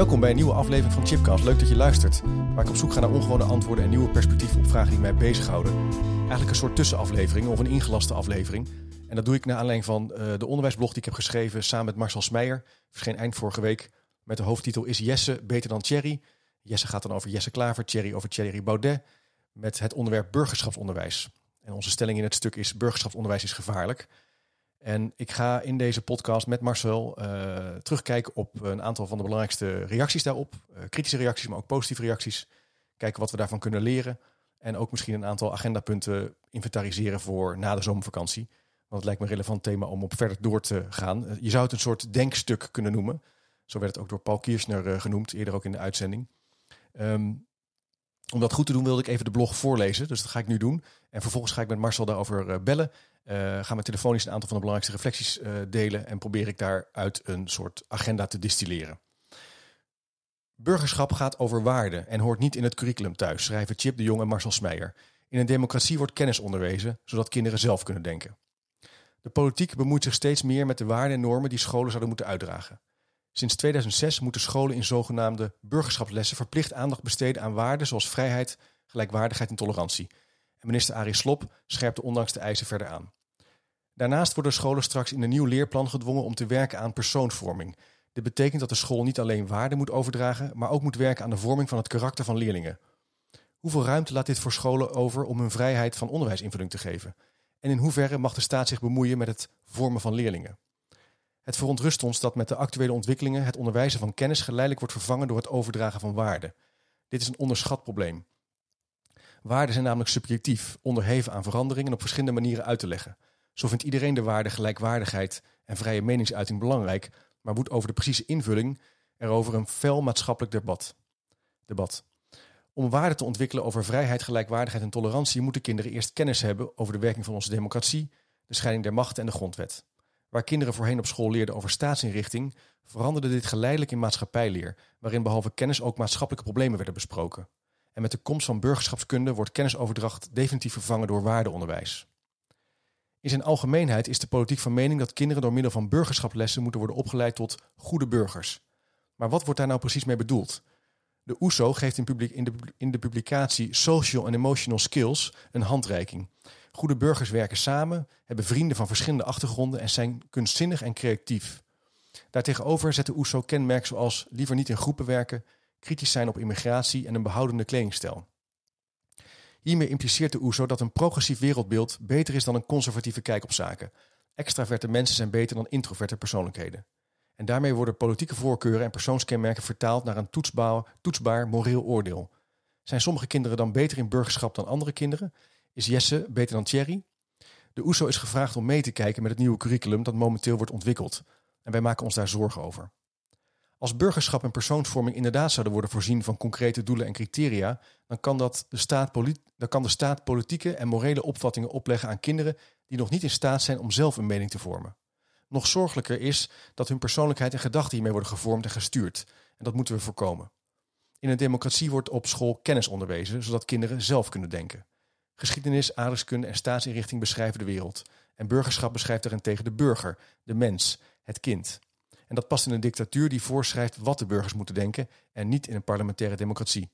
Welkom bij een nieuwe aflevering van Chipcast. Leuk dat je luistert. Waar ik op zoek ga naar ongewone antwoorden en nieuwe perspectieven op vragen die mij bezighouden. Eigenlijk een soort tussenaflevering of een ingelaste aflevering. En dat doe ik naar aanleiding van uh, de onderwijsblog die ik heb geschreven samen met Marcel Smeijer. Verscheen eind vorige week met de hoofdtitel Is Jesse beter dan Thierry? Jesse gaat dan over Jesse Klaver, Thierry over Thierry Baudet. Met het onderwerp burgerschapsonderwijs. En onze stelling in het stuk is burgerschapsonderwijs is gevaarlijk. En ik ga in deze podcast met Marcel uh, terugkijken op een aantal van de belangrijkste reacties daarop. Uh, kritische reacties, maar ook positieve reacties. Kijken wat we daarvan kunnen leren. En ook misschien een aantal agendapunten inventariseren voor na de zomervakantie. Want het lijkt me een relevant thema om op verder door te gaan. Uh, je zou het een soort denkstuk kunnen noemen. Zo werd het ook door Paul Kiersner genoemd, eerder ook in de uitzending. Um, om dat goed te doen wilde ik even de blog voorlezen. Dus dat ga ik nu doen. En vervolgens ga ik met Marcel daarover bellen. Uh, gaan we telefonisch een aantal van de belangrijkste reflecties uh, delen en probeer ik daaruit een soort agenda te distilleren. Burgerschap gaat over waarden en hoort niet in het curriculum thuis, schrijven Chip de Jong en Marcel Smeijer. In een democratie wordt kennis onderwezen, zodat kinderen zelf kunnen denken. De politiek bemoeit zich steeds meer met de waarden en normen die scholen zouden moeten uitdragen. Sinds 2006 moeten scholen in zogenaamde burgerschapslessen verplicht aandacht besteden aan waarden zoals vrijheid, gelijkwaardigheid en tolerantie. En minister Arie Slop scherpte ondanks de eisen verder aan. Daarnaast worden scholen straks in een nieuw leerplan gedwongen om te werken aan persoonsvorming. Dit betekent dat de school niet alleen waarden moet overdragen, maar ook moet werken aan de vorming van het karakter van leerlingen. Hoeveel ruimte laat dit voor scholen over om hun vrijheid van onderwijsinvulling te geven? En in hoeverre mag de staat zich bemoeien met het vormen van leerlingen? Het verontrust ons dat met de actuele ontwikkelingen het onderwijzen van kennis geleidelijk wordt vervangen door het overdragen van waarden. Dit is een onderschat probleem. Waarden zijn namelijk subjectief, onderheven aan veranderingen en op verschillende manieren uit te leggen. Zo vindt iedereen de waarde gelijkwaardigheid en vrije meningsuiting belangrijk, maar moet over de precieze invulling erover een fel maatschappelijk debat. debat. Om waarden te ontwikkelen over vrijheid, gelijkwaardigheid en tolerantie moeten kinderen eerst kennis hebben over de werking van onze democratie, de scheiding der machten en de grondwet. Waar kinderen voorheen op school leerden over staatsinrichting, veranderde dit geleidelijk in maatschappijleer, waarin behalve kennis ook maatschappelijke problemen werden besproken. En met de komst van burgerschapskunde wordt kennisoverdracht definitief vervangen door waardeonderwijs. In zijn algemeenheid is de politiek van mening dat kinderen door middel van burgerschaplessen moeten worden opgeleid tot goede burgers. Maar wat wordt daar nou precies mee bedoeld? De OESO geeft in, publiek, in, de, in de publicatie Social and Emotional Skills een handreiking. Goede burgers werken samen, hebben vrienden van verschillende achtergronden en zijn kunstzinnig en creatief. Daartegenover zet de OESO kenmerken zoals liever niet in groepen werken, kritisch zijn op immigratie en een behoudende kledingstijl. Hiermee impliceert de OESO dat een progressief wereldbeeld beter is dan een conservatieve kijk op zaken. Extraverte mensen zijn beter dan introverte persoonlijkheden. En daarmee worden politieke voorkeuren en persoonskenmerken vertaald naar een toetsbaar, toetsbaar moreel oordeel. Zijn sommige kinderen dan beter in burgerschap dan andere kinderen? Is Jesse beter dan Thierry? De OESO is gevraagd om mee te kijken met het nieuwe curriculum dat momenteel wordt ontwikkeld. En wij maken ons daar zorgen over. Als burgerschap en persoonsvorming inderdaad zouden worden voorzien van concrete doelen en criteria, dan kan, dat de staat dan kan de staat politieke en morele opvattingen opleggen aan kinderen die nog niet in staat zijn om zelf een mening te vormen. Nog zorgelijker is dat hun persoonlijkheid en gedachten hiermee worden gevormd en gestuurd. En dat moeten we voorkomen. In een democratie wordt op school kennis onderwezen, zodat kinderen zelf kunnen denken. Geschiedenis, aardrijkskunde en staatsinrichting beschrijven de wereld. En burgerschap beschrijft daarentegen de burger, de mens, het kind. En dat past in een dictatuur die voorschrijft wat de burgers moeten denken en niet in een parlementaire democratie.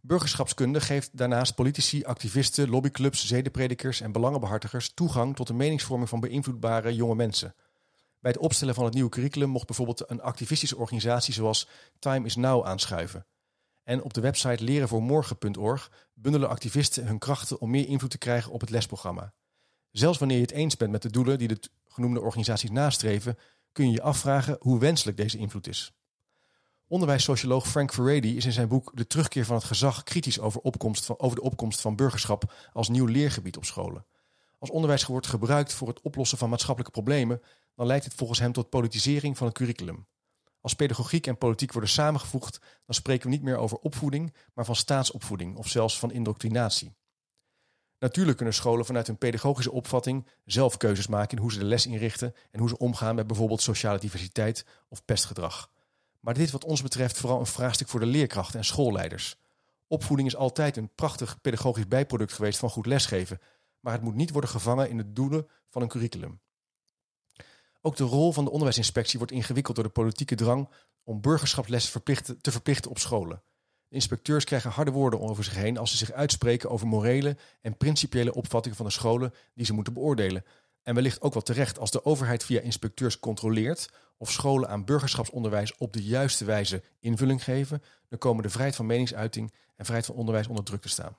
Burgerschapskunde geeft daarnaast politici, activisten, lobbyclubs, zedenpredikers en belangenbehartigers toegang tot de meningsvorming van beïnvloedbare jonge mensen. Bij het opstellen van het nieuwe curriculum mocht bijvoorbeeld een activistische organisatie zoals Time is Now aanschuiven. En op de website lerenvoormorgen.org bundelen activisten hun krachten om meer invloed te krijgen op het lesprogramma. Zelfs wanneer je het eens bent met de doelen die de genoemde organisaties nastreven, kun je je afvragen hoe wenselijk deze invloed is. Onderwijssocioloog Frank Furedi is in zijn boek De terugkeer van het gezag kritisch over, opkomst van, over de opkomst van burgerschap als nieuw leergebied op scholen. Als onderwijs wordt gebruikt voor het oplossen van maatschappelijke problemen, dan leidt dit volgens hem tot politisering van het curriculum. Als pedagogiek en politiek worden samengevoegd, dan spreken we niet meer over opvoeding, maar van staatsopvoeding of zelfs van indoctrinatie. Natuurlijk kunnen scholen vanuit hun pedagogische opvatting zelf keuzes maken in hoe ze de les inrichten en hoe ze omgaan met bijvoorbeeld sociale diversiteit of pestgedrag. Maar dit wat ons betreft vooral een vraagstuk voor de leerkrachten en schoolleiders. Opvoeding is altijd een prachtig pedagogisch bijproduct geweest van goed lesgeven, maar het moet niet worden gevangen in de doelen van een curriculum. Ook de rol van de onderwijsinspectie wordt ingewikkeld door de politieke drang om burgerschapslessen te verplichten op scholen. Inspecteurs krijgen harde woorden over zich heen als ze zich uitspreken over morele en principiële opvattingen van de scholen die ze moeten beoordelen. En wellicht ook wel terecht als de overheid via inspecteurs controleert of scholen aan burgerschapsonderwijs op de juiste wijze invulling geven, dan komen de vrijheid van meningsuiting en vrijheid van onderwijs onder druk te staan.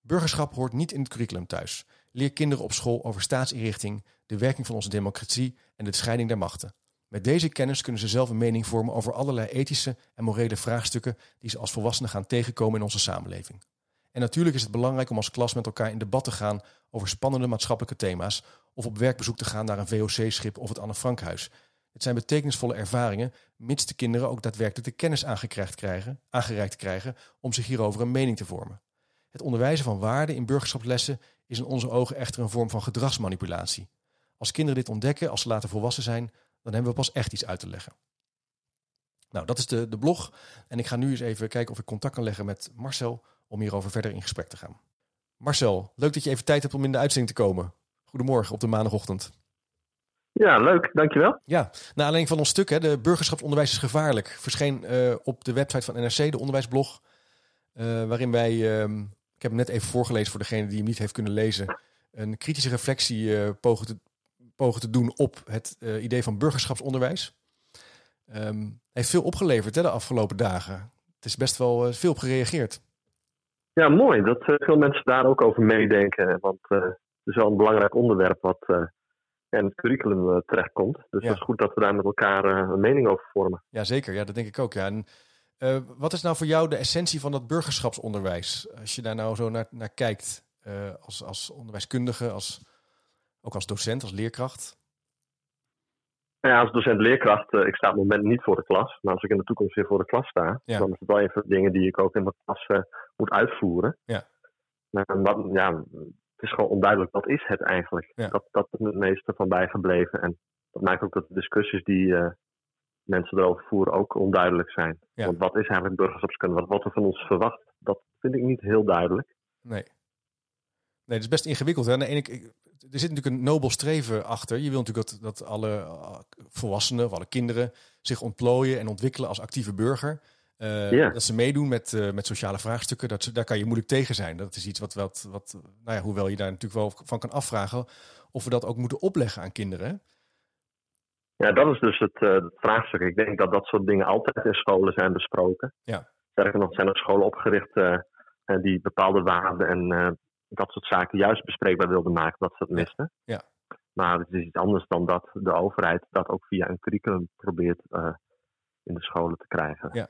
Burgerschap hoort niet in het curriculum thuis. Leer kinderen op school over staatsinrichting, de werking van onze democratie en de scheiding der machten. Met deze kennis kunnen ze zelf een mening vormen over allerlei ethische en morele vraagstukken die ze als volwassenen gaan tegenkomen in onze samenleving. En natuurlijk is het belangrijk om als klas met elkaar in debat te gaan over spannende maatschappelijke thema's of op werkbezoek te gaan naar een VOC-schip of het Anne Frankhuis. Het zijn betekenisvolle ervaringen, mits de kinderen ook daadwerkelijk de kennis krijgen, aangereikt krijgen om zich hierover een mening te vormen. Het onderwijzen van waarden in burgerschapslessen is in onze ogen echter een vorm van gedragsmanipulatie. Als kinderen dit ontdekken als ze later volwassen zijn, dan hebben we pas echt iets uit te leggen. Nou, dat is de, de blog. En ik ga nu eens even kijken of ik contact kan leggen met Marcel om hierover verder in gesprek te gaan. Marcel, leuk dat je even tijd hebt om in de uitzending te komen. Goedemorgen op de maandagochtend. Ja, leuk, dankjewel. Ja, naar alleen van ons stuk, hè, de burgerschapsonderwijs is gevaarlijk, verscheen uh, op de website van NRC, de onderwijsblog, uh, waarin wij, uh, ik heb hem net even voorgelezen voor degene die hem niet heeft kunnen lezen, een kritische reflectie uh, pogen, te, pogen te doen op het idee van burgerschapsonderwijs. Um, heeft veel opgeleverd hè, de afgelopen dagen. Het is best wel veel op gereageerd. Ja, mooi dat veel mensen daar ook over meedenken, want het is wel een belangrijk onderwerp wat en het curriculum terechtkomt. Dus het is goed dat we daar met elkaar een mening over vormen. Ja, zeker. Ja, dat denk ik ook. Ja. En, uh, wat is nou voor jou de essentie van dat burgerschapsonderwijs? Als je daar nou zo naar, naar kijkt, als, als onderwijskundige, als, ook als docent, als leerkracht? Ja, als docent-leerkracht, ik sta op het moment niet voor de klas. Maar als ik in de toekomst weer voor de klas sta, ja. dan is het wel een van de dingen die ik ook in de klas moet uitvoeren. Ja. En wat, ja, het is gewoon onduidelijk, wat is het eigenlijk? Dat, dat is het meeste van bijgebleven. En dat maakt ook dat de discussies die uh, mensen erover voeren ook onduidelijk zijn. Want wat is eigenlijk burgerschapskunde? Wat wordt er van ons verwacht? Dat vind ik niet heel duidelijk. Nee. Nee, het is best ingewikkeld. Hè? ene, er zit natuurlijk een nobel streven achter. Je wil natuurlijk dat, dat alle volwassenen of alle kinderen zich ontplooien en ontwikkelen als actieve burger. Uh, Dat ze meedoen met, uh, met sociale vraagstukken, dat ze, daar kan je moeilijk tegen zijn. Dat is iets wat, wat, wat nou ja, hoewel je daar natuurlijk wel van kan afvragen of we dat ook moeten opleggen aan kinderen. Ja, dat is dus het, uh, het vraagstuk. Ik denk dat dat soort dingen altijd in scholen zijn besproken. Ja. Sterker nog, zijn er scholen opgericht die bepaalde waarden en dat soort zaken juist bespreekbaar wilden maken, dat ze dat misten. Ja. Maar het is iets anders dan dat de overheid dat ook via een curriculum probeert in de scholen te krijgen. Ja.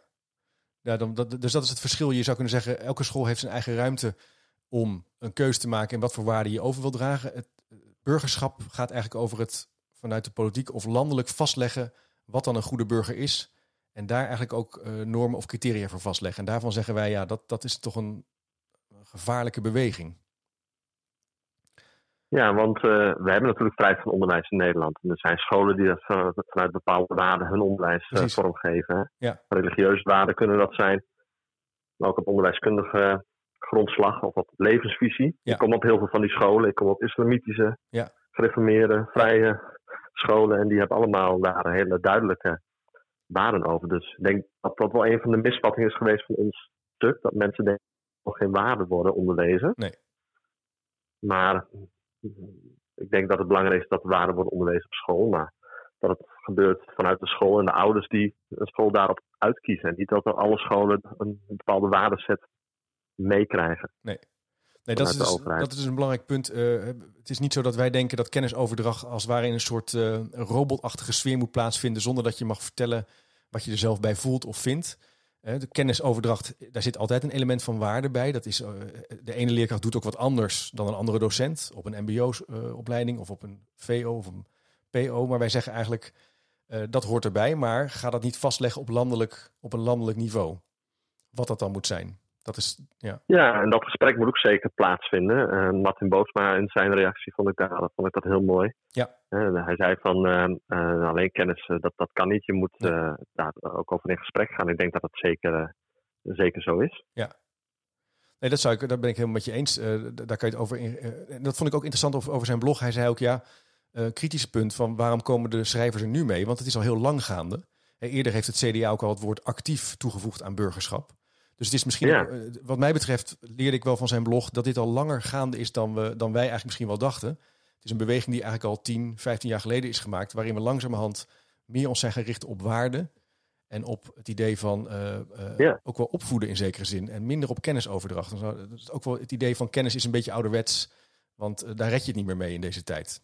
Ja, dan, dat, dus dat is het verschil. Je zou kunnen zeggen, elke school heeft zijn eigen ruimte om een keuze te maken en wat voor waarden je over wil dragen. Het burgerschap gaat eigenlijk over het vanuit de politiek of landelijk vastleggen wat dan een goede burger is. En daar eigenlijk ook uh, normen of criteria voor vastleggen. En daarvan zeggen wij, ja, dat, dat is toch een gevaarlijke beweging. Ja, want uh, we hebben natuurlijk vrijheid van onderwijs in Nederland. En er zijn scholen die dat vanuit bepaalde waarden hun onderwijs uh, vormgeven. Ja. Religieuze waarden kunnen dat zijn. Maar ook op onderwijskundige grondslag of op levensvisie. Ik kom op heel veel van die scholen. Ik kom op islamitische, ja. gereformeerde, vrije scholen. En die hebben allemaal daar hele duidelijke waarden over. Dus ik denk dat dat wel een van de misvattingen is geweest van ons stuk. Dat mensen denken dat er nog geen waarden worden onderwezen. Nee. Maar ik denk dat het belangrijk is dat de waarden worden onderwezen op school. Maar dat het gebeurt vanuit de school en de ouders die een school daarop uitkiezen. En niet dat er alle scholen een bepaalde waardeset meekrijgen. Nee. Nee, dat is, dus, dat is dus een belangrijk punt. Uh, het is niet zo dat wij denken dat kennisoverdracht als het ware in een soort uh, robotachtige sfeer moet plaatsvinden, zonder dat je mag vertellen wat je er zelf bij voelt of vindt. De kennisoverdracht, daar zit altijd een element van waarde bij. Dat is, eh, de ene leerkracht doet ook wat anders dan een andere docent op een MBO-opleiding of op een VO of een PO, maar wij zeggen eigenlijk dat hoort erbij, maar ga dat niet vastleggen op, landelijk, op een landelijk niveau. Wat dat dan moet zijn. Dat is, ja. ja, en dat gesprek moet ook zeker plaatsvinden. Uh, Martin Bootsma in zijn reactie vond ik, daar, vond ik dat heel mooi. Ja. Uh, hij zei van uh, alleen kennis, dat, dat kan niet. Je moet daar ook over in gesprek gaan. Ik denk dat dat zeker, zeker zo is. Ja. Nee, dat, zou ik, daar ben ik helemaal met je eens. daar kan je het over in, dat vond ik ook interessant over, over zijn blog. Hij zei ook, ja, kritische punt van waarom komen de schrijvers er nu mee? Want het is al heel lang gaande. Eerder heeft het CDA ook al het woord actief toegevoegd aan burgerschap. Dus het is misschien, eh, wat mij betreft, leerde ik wel van zijn blog dat dit al langer gaande is dan, we, dan wij eigenlijk misschien wel dachten. Het is een beweging die eigenlijk al 10, 15 jaar geleden is gemaakt, waarin we langzamerhand meer ons zijn gericht op waarde en op het idee van uh, uh, ook wel opvoeden in zekere zin en minder op kennisoverdracht. Dus ook wel het idee van kennis is een beetje ouderwets, want daar red je het niet meer mee in deze tijd.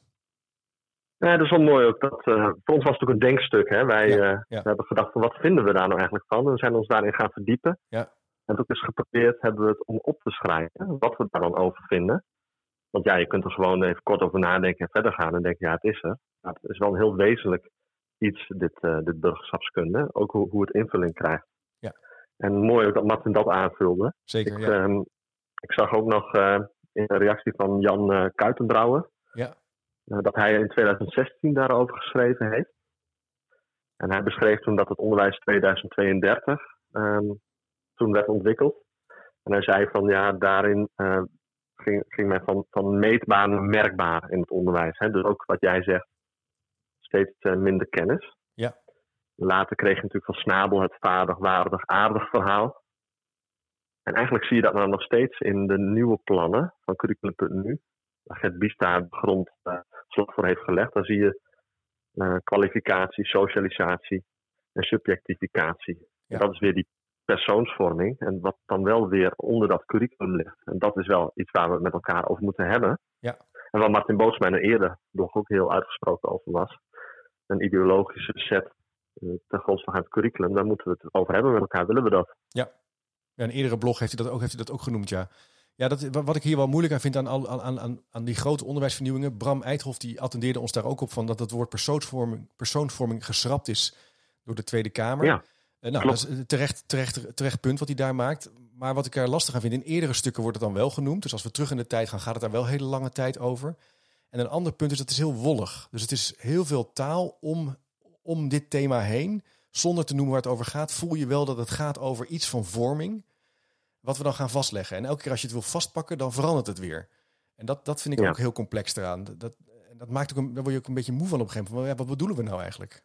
Ja, dat is wel mooi ook. Dat, voor ons was het ook een denkstuk. Hè? Wij We hebben gedacht van wat vinden we daar nou eigenlijk van? we zijn ons daarin gaan verdiepen. Ja. En ook eens geprobeerd hebben we het om op te schrijven, wat we daar dan over vinden. Want ja, je kunt er gewoon even kort over nadenken en verder gaan en denken, ja, het is er. het is wel een heel wezenlijk iets, dit, uh, dit burgerschapskunde. Ook hoe, hoe het invulling krijgt. Ja. En mooi ook dat Martin dat aanvulde. Zeker, ik, ja. Ehm, ik zag ook nog uh, in een reactie van Jan uh, Kuitenbrouwer... Ja. dat hij in 2016 daarover geschreven heeft. En hij beschreef toen dat het onderwijs 2032 um, toen werd ontwikkeld. En hij zei van ja, daarin uh, ging, ging men van, van meetbaar naar merkbaar in het onderwijs. Hè? Dus ook wat jij zegt, steeds uh, minder kennis. Ja. Later kreeg je natuurlijk van Snabel het vaardig, waardig, aardig verhaal. En eigenlijk zie je dat nou nog steeds in de nieuwe plannen van Curriculum.nu. Waar Gert Bies daar de grond uh, slag voor heeft gelegd. Dan zie je kwalificatie, socialisatie en subjectificatie. Ja. dat is weer die persoonsvorming. En wat dan wel weer onder dat curriculum ligt. En dat is wel iets waar we met elkaar over moeten hebben. Ja. En waar Martin Bootsma er eerder nog ook heel uitgesproken over was. Een ideologische set uh, ten grondslag aan het curriculum. Daar moeten we het over hebben met elkaar. Willen we dat? Ja. ja een eerdere blog heeft hij dat ook, heeft hij dat ook genoemd, ja. Ja, dat, wat ik hier wel moeilijk aan vind aan, aan, aan, aan die grote onderwijsvernieuwingen. Bram Eidhoff die attendeerde ons daar ook op van dat het woord persoonsvorming, persoonsvorming geschrapt is door de Tweede Kamer. Ja. Eh, nou, dat is terecht, terecht, terecht punt wat hij daar maakt. Maar wat ik er lastig aan vind, in eerdere stukken wordt het dan wel genoemd. Dus als we terug in de tijd gaan, gaat het daar wel hele lange tijd over. En een ander punt is dat het is heel wollig. Dus het is heel veel taal om, om dit thema heen. Zonder te noemen waar het over gaat, voel je wel dat het gaat over iets van vorming. Wat we dan gaan vastleggen. En elke keer als je het wil vastpakken, dan verandert het weer. En dat, dat vind ik ook heel complex eraan. Dat, dat maakt ook een, daar word je ook een beetje moe van op een gegeven moment. Wat bedoelen we nou eigenlijk?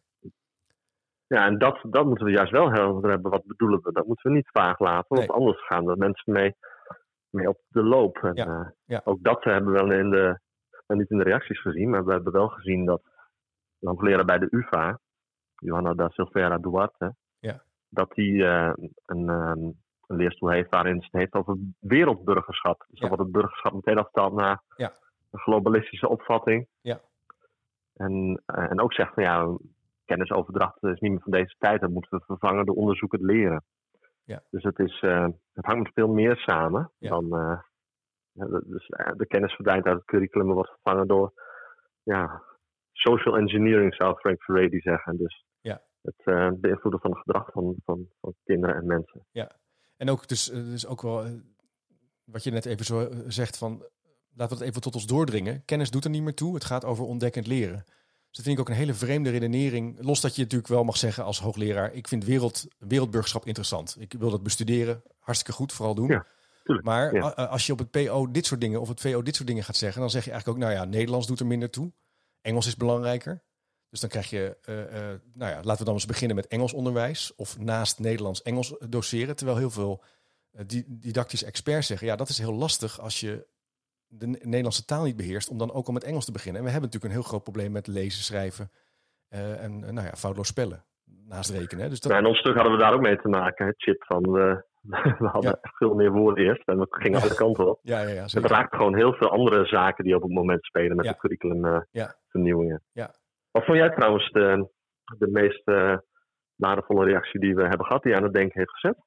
Ja, en dat, dat moeten we juist wel helder hebben. Wat bedoelen we? Dat moeten we niet vaag laten. Want anders gaan er mensen mee, mee op de loop. En, ja, ja. Ook dat hebben we wel in de, niet in de reacties gezien. Maar we hebben wel gezien dat een hoogleraar bij de UvA, Johanna da Silveira Duarte, ja. dat die uh, een, um, een leerstoel heeft waarin het heeft over wereldburgerschap. Dus dan wordt het burgerschap meteen afgetaald naar ja. een globalistische opvatting. Ja. En, uh, en ook zegt van ja, kennisoverdracht is niet meer van deze tijd. Dat moeten we vervangen door onderzoekend leren. Ja. Dus het, is, uh, het hangt met veel meer samen ja. dan. Uh, dus de kennis verdwijnt uit het curriculum en wordt vervangen door ja, social engineering, zou Frank Furedi zeggen. Dus ja. het uh, beïnvloeden van het gedrag van, van, van kinderen en mensen. Ja, en ook, dus, dus ook wel wat je net even zo zegt van. Laten we het even tot ons doordringen. Kennis doet er niet meer toe. Het gaat over ontdekkend leren. Dus dat vind ik ook een hele vreemde redenering. Los dat je natuurlijk wel mag zeggen als hoogleraar... ik vind wereld, wereldburgerschap interessant. Ik wil dat bestuderen. Hartstikke goed, vooral doen. Ja, maar als je op het PO dit soort dingen... of het VO dit soort dingen gaat zeggen... dan zeg je eigenlijk ook... nou ja, Nederlands doet er minder toe. Engels is belangrijker. Dus dan krijg je... Uh, uh, nou ja, laten we dan eens beginnen met Engels onderwijs... of naast Nederlands Engels doseren. Terwijl heel veel uh, didactische experts zeggen... ja, dat is heel lastig als je de Nederlandse taal niet beheerst, om dan ook al met Engels te beginnen. En we hebben natuurlijk een heel groot probleem met lezen, schrijven uh, en nou ja, foutloos spellen naast rekenen. Dus dat... in ons stuk hadden we daar ook mee te maken, het chip van uh, we hadden ja. veel meer woorden eerst en we gingen ja. alle kanten op. Ja, ja, ja, het raakt gewoon heel veel andere zaken die op het moment spelen met de curriculumvernieuwingen. Uh, ja. Wat vond jij trouwens de, de meest waardevolle reactie die we hebben gehad, die aan het denken heeft gezet?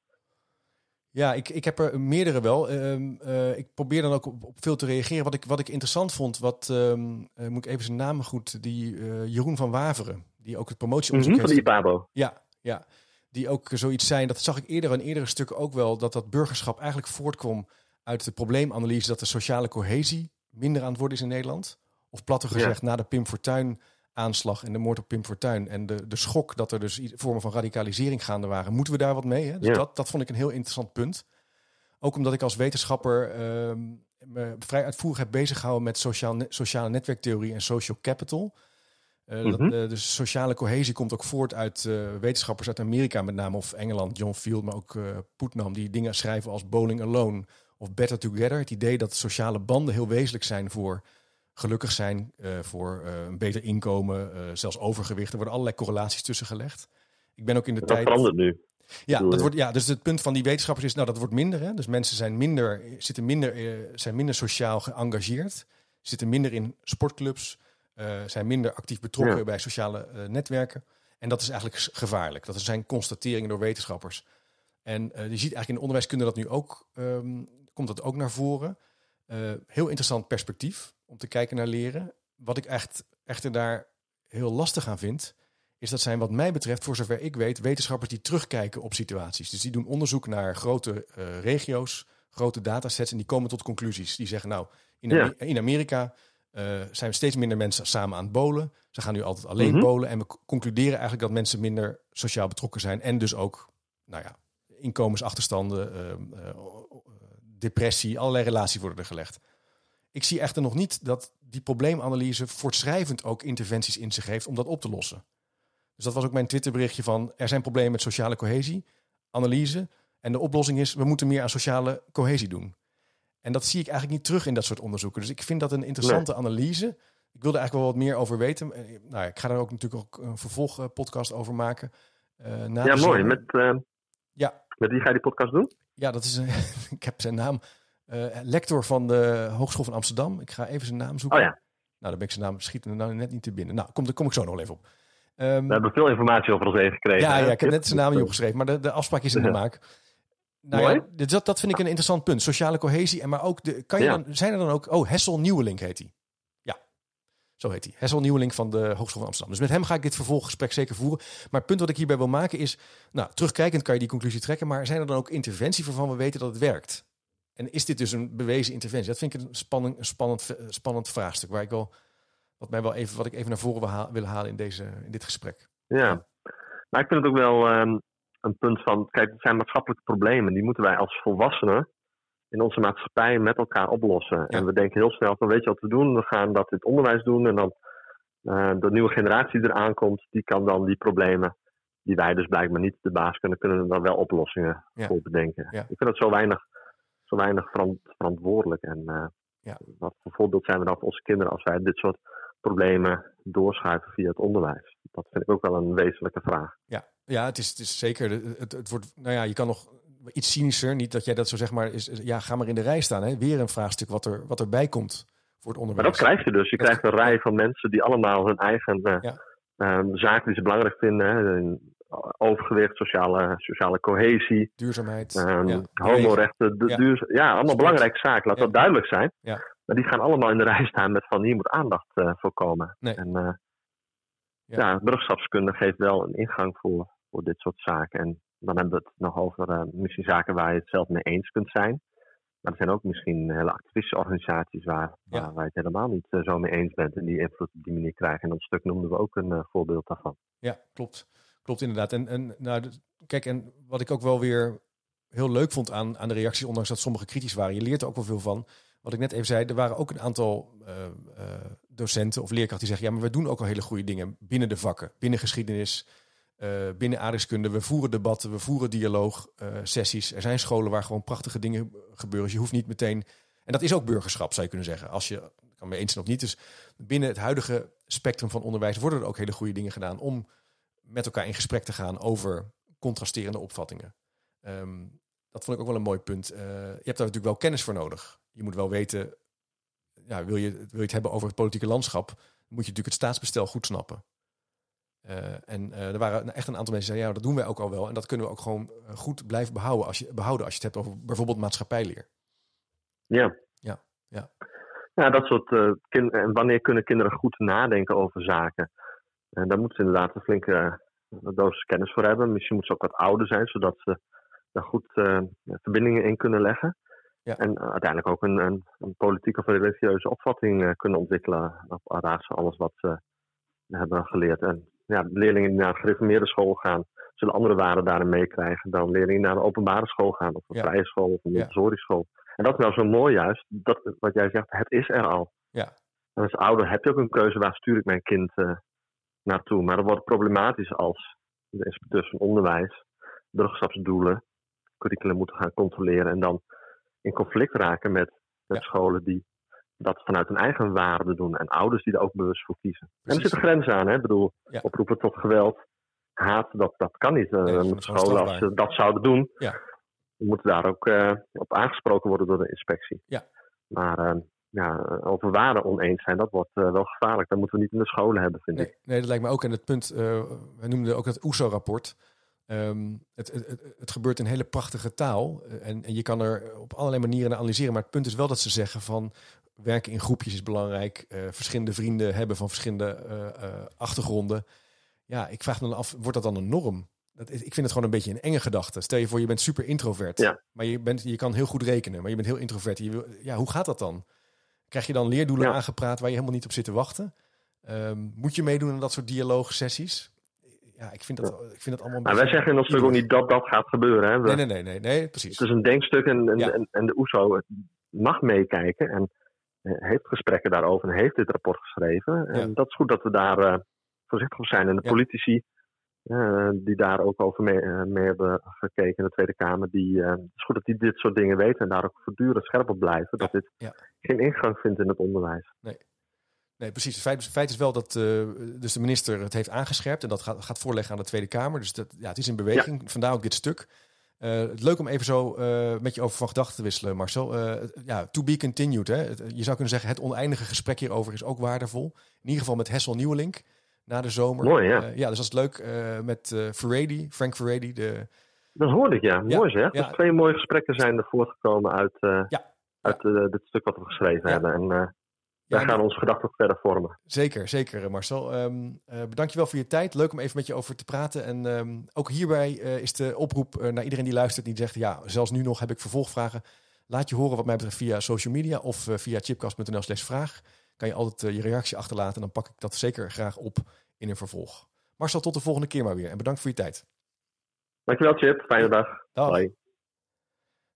Ja, ik, ik heb er meerdere wel. Ehm, eh, ik probeer dan ook op, op, veel te reageren. Wat ik, wat ik interessant vond, wat ehm, eh, moet ik even zijn naam goed, die uh, Jeroen van Waveren, die ook het promotieonderzoek mm -hmm, heeft. Van die IPABO. Ja, ja, die ook zoiets zijn. Dat zag ik eerder in eerdere stukken ook wel, dat dat burgerschap eigenlijk voortkwam uit de probleemanalyse dat de sociale cohesie minder aan het worden is in Nederland. Of platter gezegd, na de Pim Fortuyn aanslag en de moord op Pim Fortuyn en de, de schok dat er dus vormen van radicalisering gaande waren, moeten we daar wat mee? Hè? Dus dat, dat vond ik een heel interessant punt. Ook omdat ik als wetenschapper uh, me vrij uitvoerig heb bezig gehouden met sociaal, sociale netwerktheorie en social capital. Uh, dat, uh, dus sociale cohesie komt ook voort uit uh, wetenschappers uit Amerika, met name of Engeland, John Field, maar ook Putnam, die dingen schrijven als Bowling Alone of Better Together. Het idee dat sociale banden heel wezenlijk zijn voor gelukkig zijn, uh, voor uh, een beter inkomen, uh, zelfs overgewicht. Er worden allerlei correlaties tussen gelegd. Ik ben ook in de dat tijd. Dat verandert nu. Ja, dat wordt, ja, dus het punt van die wetenschappers is, nou, dat wordt minder. Hè? Dus mensen zijn minder, zitten minder, zijn minder sociaal geëngageerd, zitten minder in sportclubs, zijn minder actief betrokken ja. bij sociale netwerken. En dat is eigenlijk gevaarlijk. Dat zijn constateringen door wetenschappers. En je ziet eigenlijk in de onderwijskunde dat nu ook, um, komt dat ook naar voren. heel interessant perspectief om te kijken naar leren. Wat ik echt, echter daar heel lastig aan vind, is dat zijn wat mij betreft, voor zover ik weet, wetenschappers die terugkijken op situaties. Dus die doen onderzoek naar grote uh, regio's, grote datasets en die komen tot conclusies. Die zeggen nou, in, ja. in Amerika uh, zijn steeds minder mensen samen aan het bolen. Ze gaan nu altijd alleen mm -hmm. bolen en we concluderen eigenlijk dat mensen minder sociaal betrokken zijn en dus ook, nou ja, inkomensachterstanden, uh, depressie, allerlei relaties worden er gelegd. Ik zie echter nog niet dat die probleemanalyse voortschrijvend ook interventies in zich heeft om dat op te lossen. Dus dat was ook mijn Twitterberichtje van er zijn problemen met sociale cohesie, analyse. En de oplossing is, we moeten meer aan sociale cohesie doen. En dat zie ik eigenlijk niet terug in dat soort onderzoeken. Dus ik vind dat een interessante nee. analyse. Ik wilde eigenlijk wel wat meer over weten. Nou, ik ga daar ook natuurlijk ook een vervolgpodcast over maken. Uh, na ja, mooi. Met, uh, ja. met wie ga je die podcast doen? Ja, dat is, ik heb zijn naam lector van de Hogeschool van Amsterdam. Ik ga even zijn naam zoeken. Oh ja. Nou, dan ben ik zijn naam schieten nou net niet te binnen. Nou, kom, daar kom ik zo nog wel even op. Um, We hebben veel informatie over ons heen gekregen. Ja, ja, ik heb net zijn naam niet opgeschreven, maar de, de afspraak is in de maak. Nou Mooi. ja, dat, dat vind ik een interessant punt. Sociale cohesie. En maar ook, de, kan je Ja. dan, zijn er dan ook... Oh, Hessel Nieuwelink heet hij. Ja, zo heet hij. Hessel Nieuwelink van de Hogeschool van Amsterdam. Dus met hem ga ik dit vervolggesprek zeker voeren. Maar het punt wat ik hierbij wil maken is... Nou, terugkijkend kan je die conclusie trekken. Maar zijn er dan ook interventies waarvan we weten dat het werkt? En is dit dus een bewezen interventie? Dat vind ik een spannend, een spannend, spannend vraagstuk. Waar ik wel, wat, mij wel even, wat ik even naar voren wil, ha wil halen in, deze, in dit gesprek. Ja, maar ik vind het ook wel um, een punt van, kijk, het zijn maatschappelijke problemen. Die moeten wij als volwassenen in onze maatschappij met elkaar oplossen. Ja. En we denken heel snel van, weet je wat we doen? We gaan dat in het onderwijs doen. En dan uh, de nieuwe generatie die eraan komt, die kan dan die problemen, die wij dus blijkbaar niet de baas kunnen, kunnen we dan wel oplossingen Ja. voor bedenken. Ja. Ik vind het zo weinig, weinig verant- verantwoordelijk. En uh, Ja. wat voor voorbeeld zijn we dan voor onze kinderen als wij dit soort problemen doorschuiven via het onderwijs? Dat vind ik ook wel een wezenlijke vraag. Ja, ja het, is, het is zeker. Het, het wordt, nou ja, je kan nog iets cynischer, niet dat jij dat zo zeg maar is. Ja, ga maar in de rij staan. Hè? Weer een vraagstuk wat, er, wat erbij komt voor het Maar onderwijs. dat krijg je dus. Je Dat- krijgt een rij van mensen die allemaal hun eigen eh, Ja. ehm, zaken die ze belangrijk vinden. Hè. Overgewicht, sociale, sociale cohesie, Duurzaamheid. ehm, ja. homorechten, Ja. ja, allemaal Sport. belangrijke zaken. Laat Ja. dat duidelijk zijn. Ja. Maar die gaan allemaal in de rij staan met van hier moet aandacht eh, voor komen. Nee. En eh, Ja. ja, burgerschapskunde geeft wel een ingang voor, voor dit soort zaken. En dan hebben we het nog over eh, misschien zaken waar je het zelf mee eens kunt zijn. Maar er zijn ook misschien hele activistische organisaties waar, Ja. waar wij het helemaal niet zo mee eens bent en die invloed op die manier krijgen. En dat stuk noemden we ook een voorbeeld daarvan. Ja, klopt. Klopt inderdaad. En, en nou, kijk, en wat ik ook wel weer heel leuk vond aan, aan de reacties, ondanks dat sommige kritisch waren, je leert er ook wel veel van. Wat ik net even zei, er waren ook een aantal eh, eh, docenten of leerkrachten die zeggen, ja, maar we doen ook al hele goede dingen binnen de vakken, binnen geschiedenis, eh, binnen aardrijkskunde. We voeren debatten, we voeren dialoog, eh, sessies. Er zijn scholen waar gewoon prachtige dingen gebeuren. Dus je hoeft niet meteen, en dat is ook burgerschap, zou je kunnen zeggen. Als je kan me eens zijn of niet. Dus binnen het huidige spectrum van onderwijs worden er ook hele goede dingen gedaan om met elkaar in gesprek te gaan over contrasterende opvattingen. Ehm, dat vond ik ook wel een mooi punt. Eh, je hebt daar natuurlijk wel kennis voor nodig. Je moet wel weten, ja, wil, je, wil je het hebben over het politieke landschap, moet je natuurlijk het staatsbestel goed snappen. en er waren echt een aantal mensen die zeiden, ja, dat doen wij ook al wel. En dat kunnen we ook gewoon goed blijven behouden als je, behouden als je het hebt over bijvoorbeeld maatschappijleer. Ja. Ja, ja. ja dat soort kinderen. En wanneer kunnen kinderen goed nadenken over zaken? En daar moeten ze inderdaad een flinke dosis kennis voor hebben. Misschien moeten ze ook wat ouder zijn, zodat ze daar goed verbindingen in kunnen leggen. Ja. En uiteindelijk ook een, een, een, politieke of religieuze opvatting kunnen ontwikkelen op basis van alles wat ze hebben geleerd. En ja, leerlingen die naar een gereformeerde school gaan, zullen andere waarden daarin meekrijgen dan leerlingen die naar een openbare school gaan, of een vrije school of een Montessori school. En dat is nou zo mooi juist, dat, wat jij zegt, het is er al. Ja. En als ouder heb je ook een keuze, waar stuur ik mijn kind uh, naartoe. Maar dat wordt problematisch als de inspecteurs van onderwijs burgerschapsdoelen, curriculum moeten gaan controleren en dan in conflict raken met, met scholen die dat vanuit hun eigen waarde doen. En ouders die er ook bewust voor kiezen. En er zitten grenzen aan. Hè? Ik bedoel, oproepen tot geweld, haat, dat, dat kan niet. Uh, scholen, als ze dat zouden doen, ja. moeten daar ook uh, op aangesproken worden door de inspectie. Ja. Maar uh, ja, over waarden oneens zijn, dat wordt wel gevaarlijk. Dat moeten we niet in de scholen hebben, vind nee, ik. Nee, dat lijkt me ook. En het punt, we noemden ook het OESO-rapport. Um, het, het, het, gebeurt in hele prachtige taal. En, en, je kan er op allerlei manieren naar analyseren. Maar het punt is wel dat ze zeggen van werken in groepjes is belangrijk. Uh, verschillende vrienden hebben van verschillende uh, uh, achtergronden. Ja, ik vraag me dan af, wordt dat dan een norm? Dat, ik vind het gewoon een beetje een enge gedachte. Stel je voor, je bent super introvert. Ja. Maar je, bent, je kan heel goed rekenen, maar je bent heel introvert. Je wil, ja, hoe gaat dat dan? Krijg je dan leerdoelen ja. aangepraat waar je helemaal niet op zit te wachten? Um, moet je meedoen aan dat soort dialoogsessies? Ja, ik vind dat, ik vind dat allemaal. Maar wij zeggen natuurlijk ook niet dat dat gaat gebeuren. Hè? We, nee, nee, nee, nee, nee, precies. Het is een denkstuk en, en, ja. en, en de OESO mag meekijken. En heeft gesprekken daarover en heeft dit rapport geschreven. En dat is goed dat we daar uh, voorzichtig op zijn. En de politici uh, die daar ook over mee, uh, mee, hebben gekeken in de Tweede Kamer, die, het is goed dat die dit soort dingen weten en daar ook voortdurend scherp op blijven. Dat dit geen ingang vindt in het onderwijs. Nee. Nee, precies. Het feit, het feit is wel dat dus de minister het heeft aangescherpt en dat gaat, gaat voorleggen aan de Tweede Kamer. Dus dat, ja, het is in beweging. Vandaar ook dit stuk. Het leuk om even zo met je over van gedachten te wisselen, Marcel. Ja, to be continued. Hè? Je zou kunnen zeggen, het oneindige gesprek hierover is ook waardevol. In ieder geval met Hessel Nieuwelink na de zomer. Mooi, ja. ja, dus dat is leuk. met uh, Ferredi, Frank Ferredi. De... Dat hoorde ik, ja. ja Mooi zeg. Dus twee mooie gesprekken zijn er voortgekomen uit, ja. uit dit stuk wat we geschreven hebben. En wij ja, gaan onze gedachten verder vormen. Zeker, zeker Marcel. Um, uh, bedankt je wel voor je tijd. Leuk om even met je over te praten. En um, ook hierbij uh, is de oproep uh, naar iedereen die luistert, die zegt, ja, zelfs nu nog heb ik vervolgvragen. Laat je horen wat mij betreft via social media of via chipcast.nl slash vraag. Kan je altijd je reactie achterlaten en dan pak ik dat zeker graag op in een vervolg. Marcel, tot de volgende keer maar weer. En bedankt voor je tijd. Dankjewel Chip, fijne dag. dag. Bye.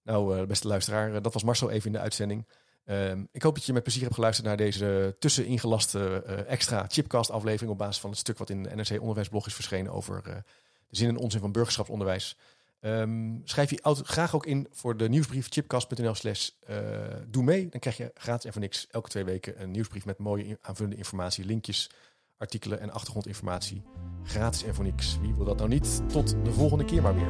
Nou, beste luisteraar, dat was Marcel even in de uitzending. Um, ik hoop dat je met plezier hebt geluisterd naar deze tusseningelaste uh, extra chipcast aflevering op basis van het stuk wat in de NRC Onderwijsblog is verschenen over uh, de zin en onzin van burgerschapsonderwijs. Ehm, schrijf je graag ook in voor de nieuwsbrief chipcast.nl slash eh, doe mee. Dan krijg je gratis en voor niks elke twee weken een nieuwsbrief met mooie aanvullende informatie, linkjes, artikelen en achtergrondinformatie. Gratis en voor niks. Wie wil dat nou niet? Tot de volgende keer maar weer.